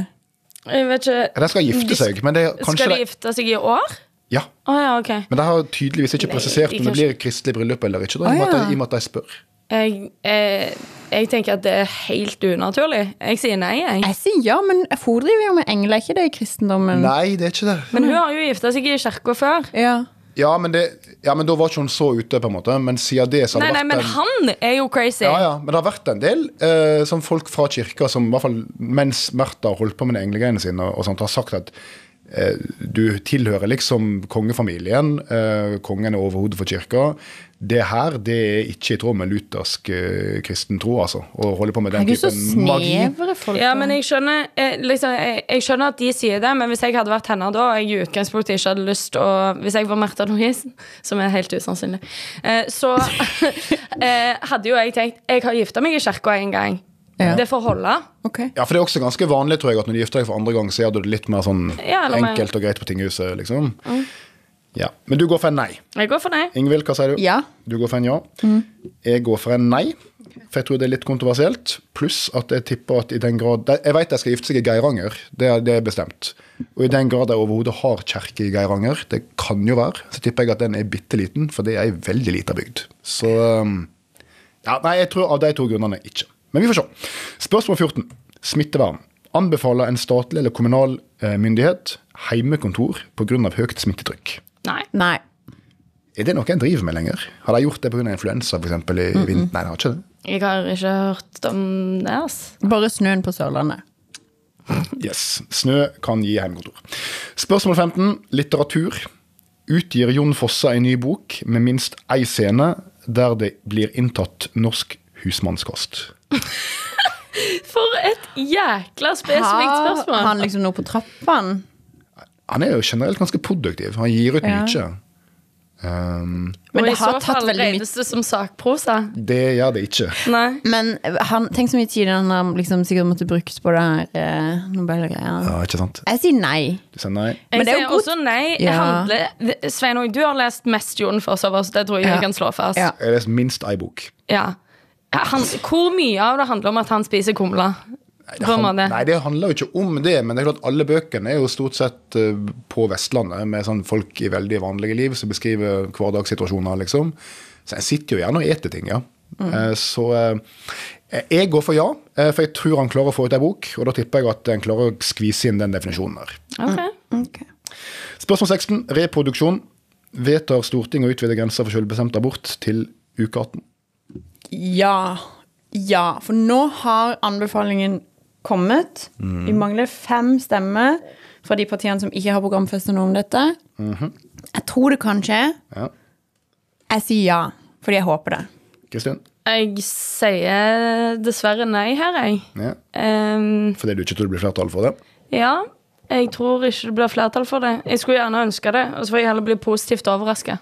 Jeg vet ikke. De skal gifte seg, men det er kanskje Skal de gifte seg i år? Ja, Oh, ja, okay. men de har tydeligvis ikke presisert om det blir kristelig bryllup eller ikke. Da. I og med at de spør. Jeg, eh, jeg tenker at det er helt unaturlig. Jeg sier nei, jeg. Jeg sier ja, men FO driver jo med engler, er ikke det i kristendommen? Nei, det er ikke det. Men hun har jo gifta seg i kirka før. Ja. Ja, men, det, ja, men da var ikke hun så ute, på en måte. Men siden det så har Nei, det nei, vært men en han er jo crazy. ja, ja, men det har vært en del eh, som folk fra kirka som i hvert fall mens Märtha holdt på med de englegreiene sine, og sånt, har sagt at du tilhører liksom kongefamilien. Eh, kongen er overhodet for kirka. Det her det er ikke i tråd med luthersk eh, kristen tro, altså. Å holde på med den typen magi. folk Ja, men jeg skjønner, jeg, liksom, jeg, jeg skjønner at de sier det, men hvis jeg hadde vært henne da, og jeg i utgangspunktet ikke hadde lyst å Hvis jeg var Märtha Louise, som er helt usannsynlig, eh, så eh, hadde jo jeg tenkt Jeg har gifta meg i kirka en gang. Ja. Det får holde. Ok. Ja, for det er også ganske vanlig, tror jeg, at når du gifter deg for andre gang, så gjør du det litt mer sånn Ja, enkelt og greit på tinghuset, liksom. Ja. Men du går for en nei. Jeg går for nei. Ingvild, hva sier du? Ja. Du går for en ja. Jeg går for en nei, for jeg tror det er litt kontroversielt. Pluss at jeg tipper at i den grad Jeg vet jeg skal gifte seg i Geiranger, det er, det er bestemt. Og i den grad jeg overhodet har kjerke i Geiranger, det kan jo være, så tipper jeg at den er bitte liten, for det er ei veldig lita bygd. Så um, ja, Nei, jeg tror av de to grunnene ikke. Men vi får se. Spørsmål 14. Smittevern. Anbefaler en statlig eller kommunal eh, myndighet heimekontor pga. høyt smittetrykk. Nei. Nei. Er det noe en driver med lenger? Har de gjort det pga. influensa eksempel, i vinter? Nei, de har ikke det. Jeg har ikke hørt om det, ass. Bare snøen på Sørlandet. Yes. Snø kan gi heimekontor. Spørsmål 15. Litteratur. Utgir Jon Fosse en ny bok med minst ei scene der det blir inntatt norsk husmannskost? For et jækla spesifikt spørsmål. Har han liksom noe på trappene? Han er jo generelt ganske produktiv. Han gir ut Ja. mye. Um, Men det har tatt veldig mye regnes det som sakprosa. det gjør det ikke. Nei. Men han, tenk så mye tid han har liksom sikkert måtte brukt på det her eh, Nobelgreia. Ja, ikke sant? Jeg sier nei. Du sier nei. Jeg Men det er jo godt- også nei. Ja. handler, Svein, du har lest mest Jon Fosse, så det tror jeg Ja. jeg kan slå fast. Ja. Jeg har lest minst ei bok. Ja. Han, hvor mye av det handler om at han spiser kumle? Det han- Nei, det handler jo ikke om det, men det er klart alle bøkene er jo stort sett eh, på Vestlandet, med sånn folk i veldig vanlige liv som beskriver hverdagssituasjoner, liksom. Så jeg sitter jo gjerne og eter ting, ja. Mm. Så eh, jeg går for ja, eh, for jeg tror han klarer å få ut ei bok, og da tipper jeg at en klarer å skvise inn den definisjonen der. Okay. Okay. Spørsmål 16. Reproduksjon. Vedtar Stortinget å utvide grensa for selvbestemt abort til uke 18? Ja. Ja, for nå har anbefalingen kommet. Vi mangler fem stemmer fra de partiene som ikke har programfestet noe om dette. Jeg tror det kan skje. Ja. Jeg sier ja, fordi jeg håper det. Kristin? Jeg sier dessverre nei her, jeg. Ja. Um, Fordi du ikke tror det blir flertall for det? ja, jeg tror ikke det blir flertall for det. Jeg skulle gjerne ønske det, og så får jeg heller bli positivt overraska.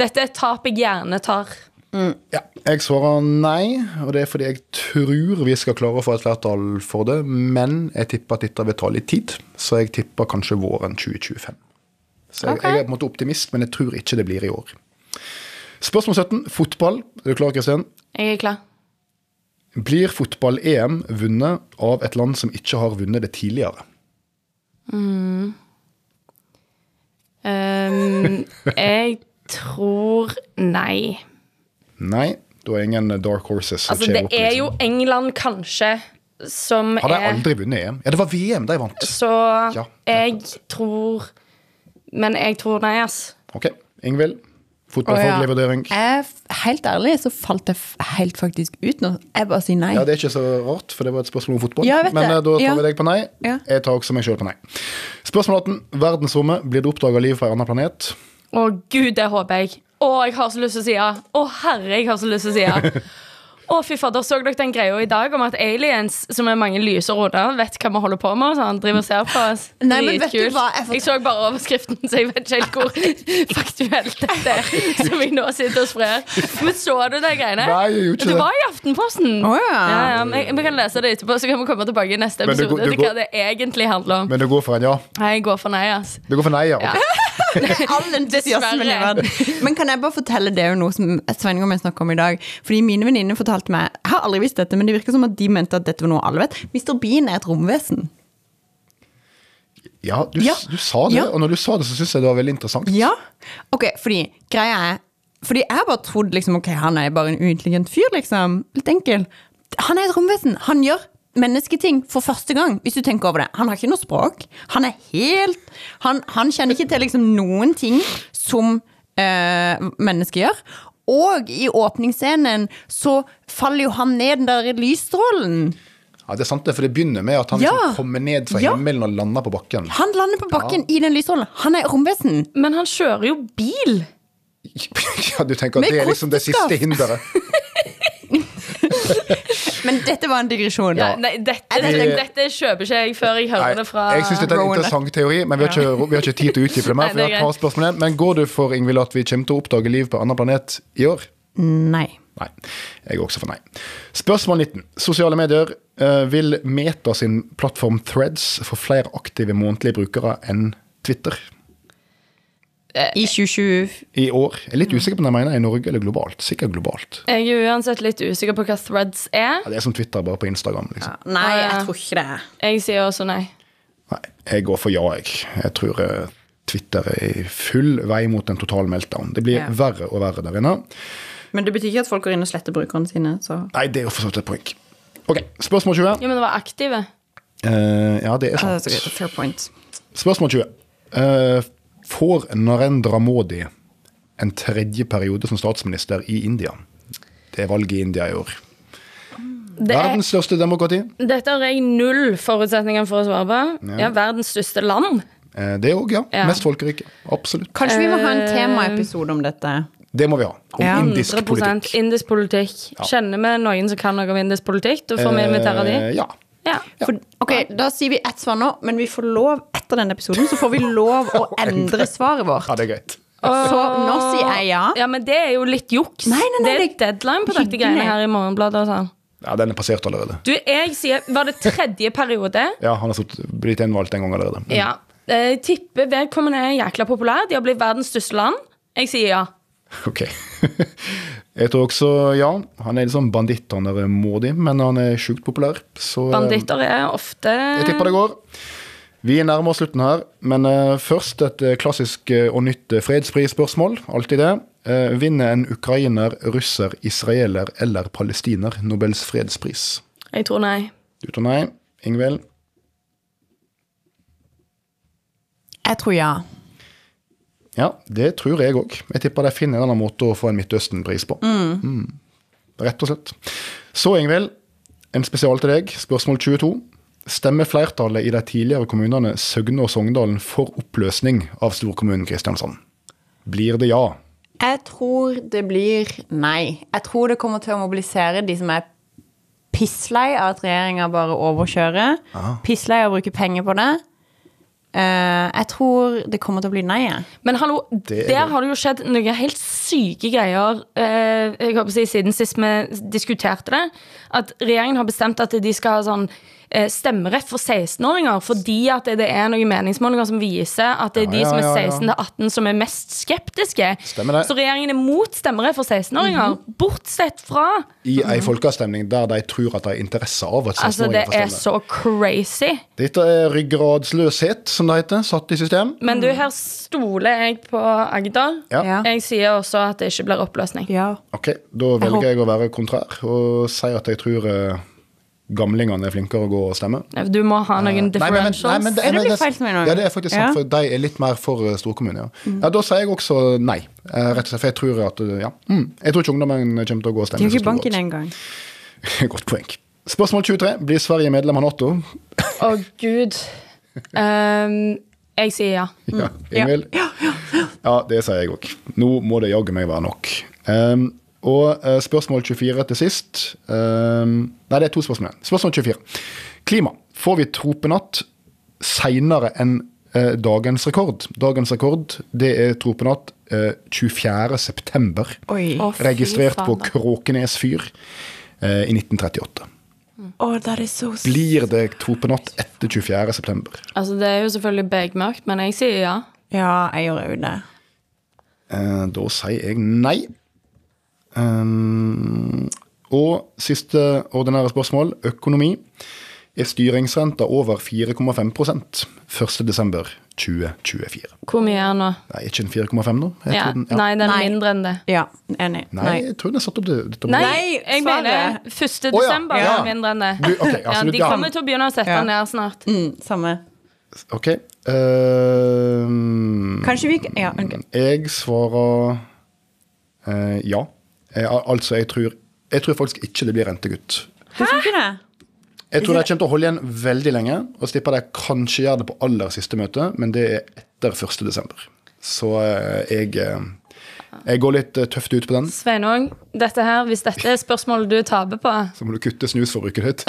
Dette er et tap jeg gjerne tar. Ja, jeg svarer nei, og det er fordi jeg tror vi skal klare å få et flertall for det, men jeg tipper at dette vil ta litt tid, så jeg tipper kanskje våren 2025. Så jeg, okay. jeg er på en måte optimist, men jeg tror ikke det blir i år. Spørsmål 17. Fotball. Er du klar, Kristian? Jeg er klar. Blir fotball-EM vunnet av et land som ikke har vunnet det tidligere? Ehm, jeg tror nei. Nei, da er ingen dark horses. Altså, det opp, er liksom. jo England, kanskje, som Har de er aldri vunnet EM? Ja, det var VM de vant. Så Ja. jeg tror Men jeg tror nei, ass. Ok, Ingvild. Fotballfaglig vurdering. Jeg, helt ærlig så falt jeg helt faktisk ut nå. Jeg bare sier nei. Ja, Det er ikke så rart, for det var et spørsmål om fotball. Ja, Men det. eh, da tar Ja. vi deg på nei. Ja. Jeg tar også meg sjøl på nei. Spørsmål 18. Verdensrommet. Blir det oppdaga liv fra en annen planet? Å gud, det håper jeg. Å, jeg har så lyst til å si ja. Å herre, jeg har så lyst til å si ja. Å, fy fader, Så dere den greia i dag om at aliens, som er mange lyse roder, vet hva vi holder på med? og sånn, driver og ser på oss? Nei, men vet du hva, jeg får- Jeg så bare overskriften, så jeg vet ikke helt hvor faktuelt dette er. Som jeg nå sitter og sprer. Men så du de greiene? Nei, jeg gjorde ikke det det. var i Aftenposten. Oh, ja. Ja, ja, men Vi kan lese det etterpå, så kan vi komme tilbake i neste Men du episode går- du hva går- det egentlig handler om. Men du går for en ja? Nei, jeg går for nei, ass. Du går for nei, ja? Ja. ok. All entusiasmen i verden. Men kan jeg bare fortelle det er jo noe som Sveinung og jeg snakket om i dag? Fordi mine venninner fortalte meg Jeg har aldri visst dette, men det virker som at de mente at dette var noe alle vet. Mr. Bean er et romvesen. Ja, du, Ja. du sa det, Ja. og når du sa det, så syns jeg det var veldig interessant. Ja. Ok, fordi greia er Fordi jeg bare trodde liksom Ok, han er bare en uintelligent fyr, liksom. Litt enkel. Han er et romvesen. Han gjør mennesketing for første gang, hvis du tenker over det. Han har ikke noe språk. Han er helt Han, han kjenner ikke til liksom noen ting som eh, mennesker gjør. Og i åpningsscenen så faller jo han ned den der lysstrålen. Ja, det er sant det, for det begynner med at han Ja. liksom kommer ned fra Ja. himmelen og lander på bakken. Han lander på bakken i den lysstrålen. Han er romvesen. Men han kjører jo bil. Ja, du tenker at Med det er liksom det siste hinderet? Men dette var en digresjon. Ja, nei, dette, Vi- dette kjøper ikke jeg før jeg hører det fra jeg syns dette er en interessant teori, men vi har ikke, vi har ikke tid til å utdype det mer. For vi har et par spørsmål igjen. Men går du for Ingvild, at vi kommer til å oppdage liv på en annen planet i år? Nei. Nei. Jeg er også for nei. Spørsmål 19. Sosiale medier. eh, vil Meta sin plattform Threads få flere aktive månedlige brukere enn Twitter I 2020 i år? Jeg er litt usikker på om jeg mener i Norge eller globalt. Sikkert globalt. Jeg er uansett litt usikker på hva threads er. Ja, det er som Twitter, bare på Instagram. liksom. Nei, Ah, jeg tror ikke det. Jeg sier også nei. Nei, jeg går for ja, jeg. Jeg tror eh, Twitter er i full vei mot en total meltdown. Det blir Ja. verre og verre der inne. Men det betyr ikke at folk går inn og sletter brukerne sine. Så. Nei, det er jo for så vidt et poeng. Ok, Spørsmål 20. Jo, men det var aktive. Uh, ja, det er sant. Uh, er. Fair point. Spørsmål 20. Eh, får Narendra Modi en tredje periode som statsminister i India? Det er valget i India i år. Det er, Verdens største demokrati. dette har jeg null forutsetninger for å svare på. Ja, Verdens største land. Eh, det òg, ja. Ja. Mest folkerike. Absolutt. Kanskje vi må ha en Eh, temaepisode om dette. Det må vi ha. Om Ja. indisk 100 politikk. indisk politikk. Kjenner vi noen som kan noe om indisk politikk? Da får vi invitere de. Eh, ja. Ja. For, ok, Da sier vi ett svar nå, men vi får lov etter denne episoden Så får vi lov å endre svaret vårt. ja, det er greit. Så nå sier jeg ja. Ja, men det er jo litt juks. Nei, nei, nei, det er deadline på dette greiene her i Morgenbladet. og sånn. Ja, Den er passert allerede. Du, jeg sier Var det tredje periode? Ja, Han har blitt innvalgt en gang allerede. Ja. Jeg tipper vedkommende er jækla populær. De har blitt verdens største land. Jeg sier ja. Ok. Jeg tror også ja. Han er litt sånn banditt, han er modig, men han er sjukt populær. Så eh, Banditter er ofte jeg tipper det går. Vi nærmer oss slutten her, men eh, først et eh, klassisk eh, og nytt fredsprisspørsmål. Alltid det. Eh, vinner en ukrainer, russer, israeler eller palestiner Nobels fredspris? Jeg tror nei. Du tror nei. Ingvild? Jeg tror ja. Ja, det tror jeg òg. Jeg tipper de finner en annen måte å få en Midtøsten-pris på. Mm. Rett og slett. Så, Ingvild, en spesial til deg. Spørsmål 22. Stemmer flertallet i de tidligere kommunene Søgne og Sogndalen for oppløsning av storkommunen Kristiansand? Blir det ja? Jeg tror det blir nei. Jeg tror det kommer til å mobilisere de som er pisslei av at regjeringa bare overkjører. Pisslei av å bruke penger på det. Uh, jeg tror det kommer til å bli nei. Men hallo, Det er der det. har det jo skjedd noen helt syke greier uh, jeg håper å si, siden sist vi diskuterte det. At regjeringen har bestemt at de skal ha sånn stemmerett for 16-åringer fordi at det er noen meningsmålinger som viser at det er Ja, de som er ja, ja. 16 til 18 som er mest skeptiske. Det. Så regjeringen er mot stemmerett for 16-åringer, Mhm. bortsett fra I ei folkeavstemning der de tror at de har interesse av at Altså, 16-åringer det får er så crazy. Dette er ryggradsløshet, som det heter, satt i system. Men du, her stoler jeg på Agder. Ja. Ja. Jeg sier også at det ikke blir oppløsning. Ja. Ok, Da velger jeg å være kontrær og si at jeg tror eh, gamlingene er flinkere å gå og stemme. Du må ha noen Nei, men- differentials. nei, men det- Er det blitt feil til meg? Ja, det er faktisk sant, Ja. for de er litt mer for eh, storkommune. Ja. ja, da sier jeg også nei. Eh, Rett og slett, for jeg tror at eh, ja. mm, Jeg tror ikke ungdommen kommer til å gå og De Du har så ikke stor banken engang. Godt poeng. Spørsmål 23. Blir Sverige medlem av Nato? Å, gud. Um, jeg sier ja. Ja, Ingvild? Ja, det sier jeg òg. Nå må det jaggu meg være nok. Um, og eh, spørsmål 24 til sist. Um, nei, det er to spørsmål igjen. Spørsmål 24. Klima. Får vi tropenatt seinere enn uh, dagens rekord? Dagens rekord det er tropenatt uh, 24. september. Oi. Å, fy registrert på. Kråkenes fyr uh, i 1938. Oh, that is so Blir det tropenatt etter 24. september? Altså, det er jo selvfølgelig begmørkt, men jeg sier ja. Ja, jeg gjør òg det. Eh, da sier jeg nei. Um, og siste ordinære spørsmål, økonomi. Er styringsrenta over 4,5 1.12.2024? Hvor mye er den nå? Nei, ikke en 4,5 nå? Ja. den- ja. Nei, den er Nei. mindre enn det. Ja, enig. Nei, jeg tror den er satt opp til det Nei, Nei, jeg mener det. 1. Ja. er mindre enn det. Du, okay, ja, altså, du- de ja. kommer til å begynne å sette Ja. den ned snart. Mm, samme. OK. Uh, Kanskje vi ikke Ja, ok. Jeg svarer uh, ja. Eh, al- altså, jeg tror, jeg tror faktisk ikke det blir rentekutt. Hæ? Jeg tror de kommer til å holde igjen veldig lenge, og slipper de kanskje gjør det på aller siste møte, men det er etter 1. desember. Så eh, jeg, eh, jeg går litt tøft ut på den. Sveinung, dette her, hvis dette er spørsmålet du taper på, Så må du kutte snusforbruket ditt.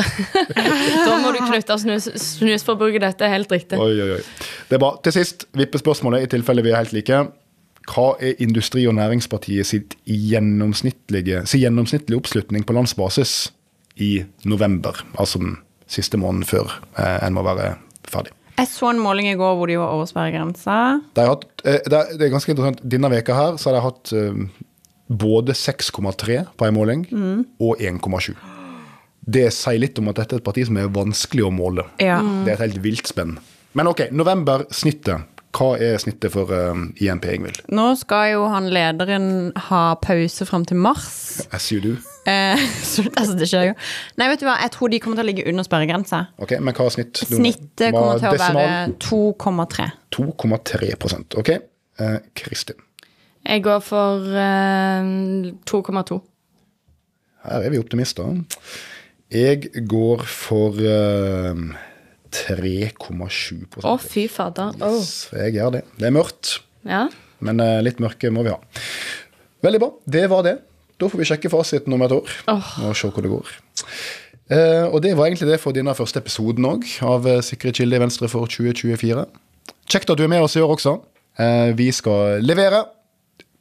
da må du knytte snus, snusforbruket. det er helt riktig. Oi, oi, oi. Det er bra. Til sist, vippespørsmålet, i tilfelle vi er helt like. Hva er Industri- og Næringspartiet sitt gjennomsnittlige, sin gjennomsnittlige oppslutning på landsbasis i november? Altså den siste måneden før eh, en må være ferdig. Jeg så en måling i går hvor de var over sperregrensa. De eh, det, det er ganske interessant. Denne veka her så har de hatt eh, både 6,3 på en måling og 1,7. Det sier litt om at dette er et parti som er vanskelig å måle. Ja. Det er et helt vilt spenn. Men ok, november-snittet. Hva er snittet for uh, INP, Ingvild? Nå skal jo han lederen ha pause fram til mars. As you do. Eh, så, altså, det skjer jo. Nei, vet du hva, jeg tror de kommer til å ligge under sperregrensa. Ok, Men hva er snitt? Snittet kommer til å være 2,3. 2,3% Ok. Eh, Kristin. Jeg går for eh, 2,2. Her er vi optimister. Jeg går for eh, 3,7 Å, fy fader. Åh. Så jeg gjør det. Det er mørkt, Ja. men eh, litt mørke må vi ha. Veldig bra. Det var det. Da får vi sjekke fasiten om et år og se hvor det går. Eh, og det var egentlig det for denne første episoden òg, av eh, Sikre kilder i Venstre for 2024. Kjekt at du er med oss i år også. Eh, vi skal levere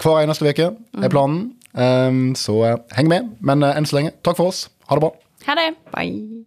hver eneste uke, er planen. Eh, så heng med. Men enn så lenge, takk for oss. Ha det bra. Ha det. Bye.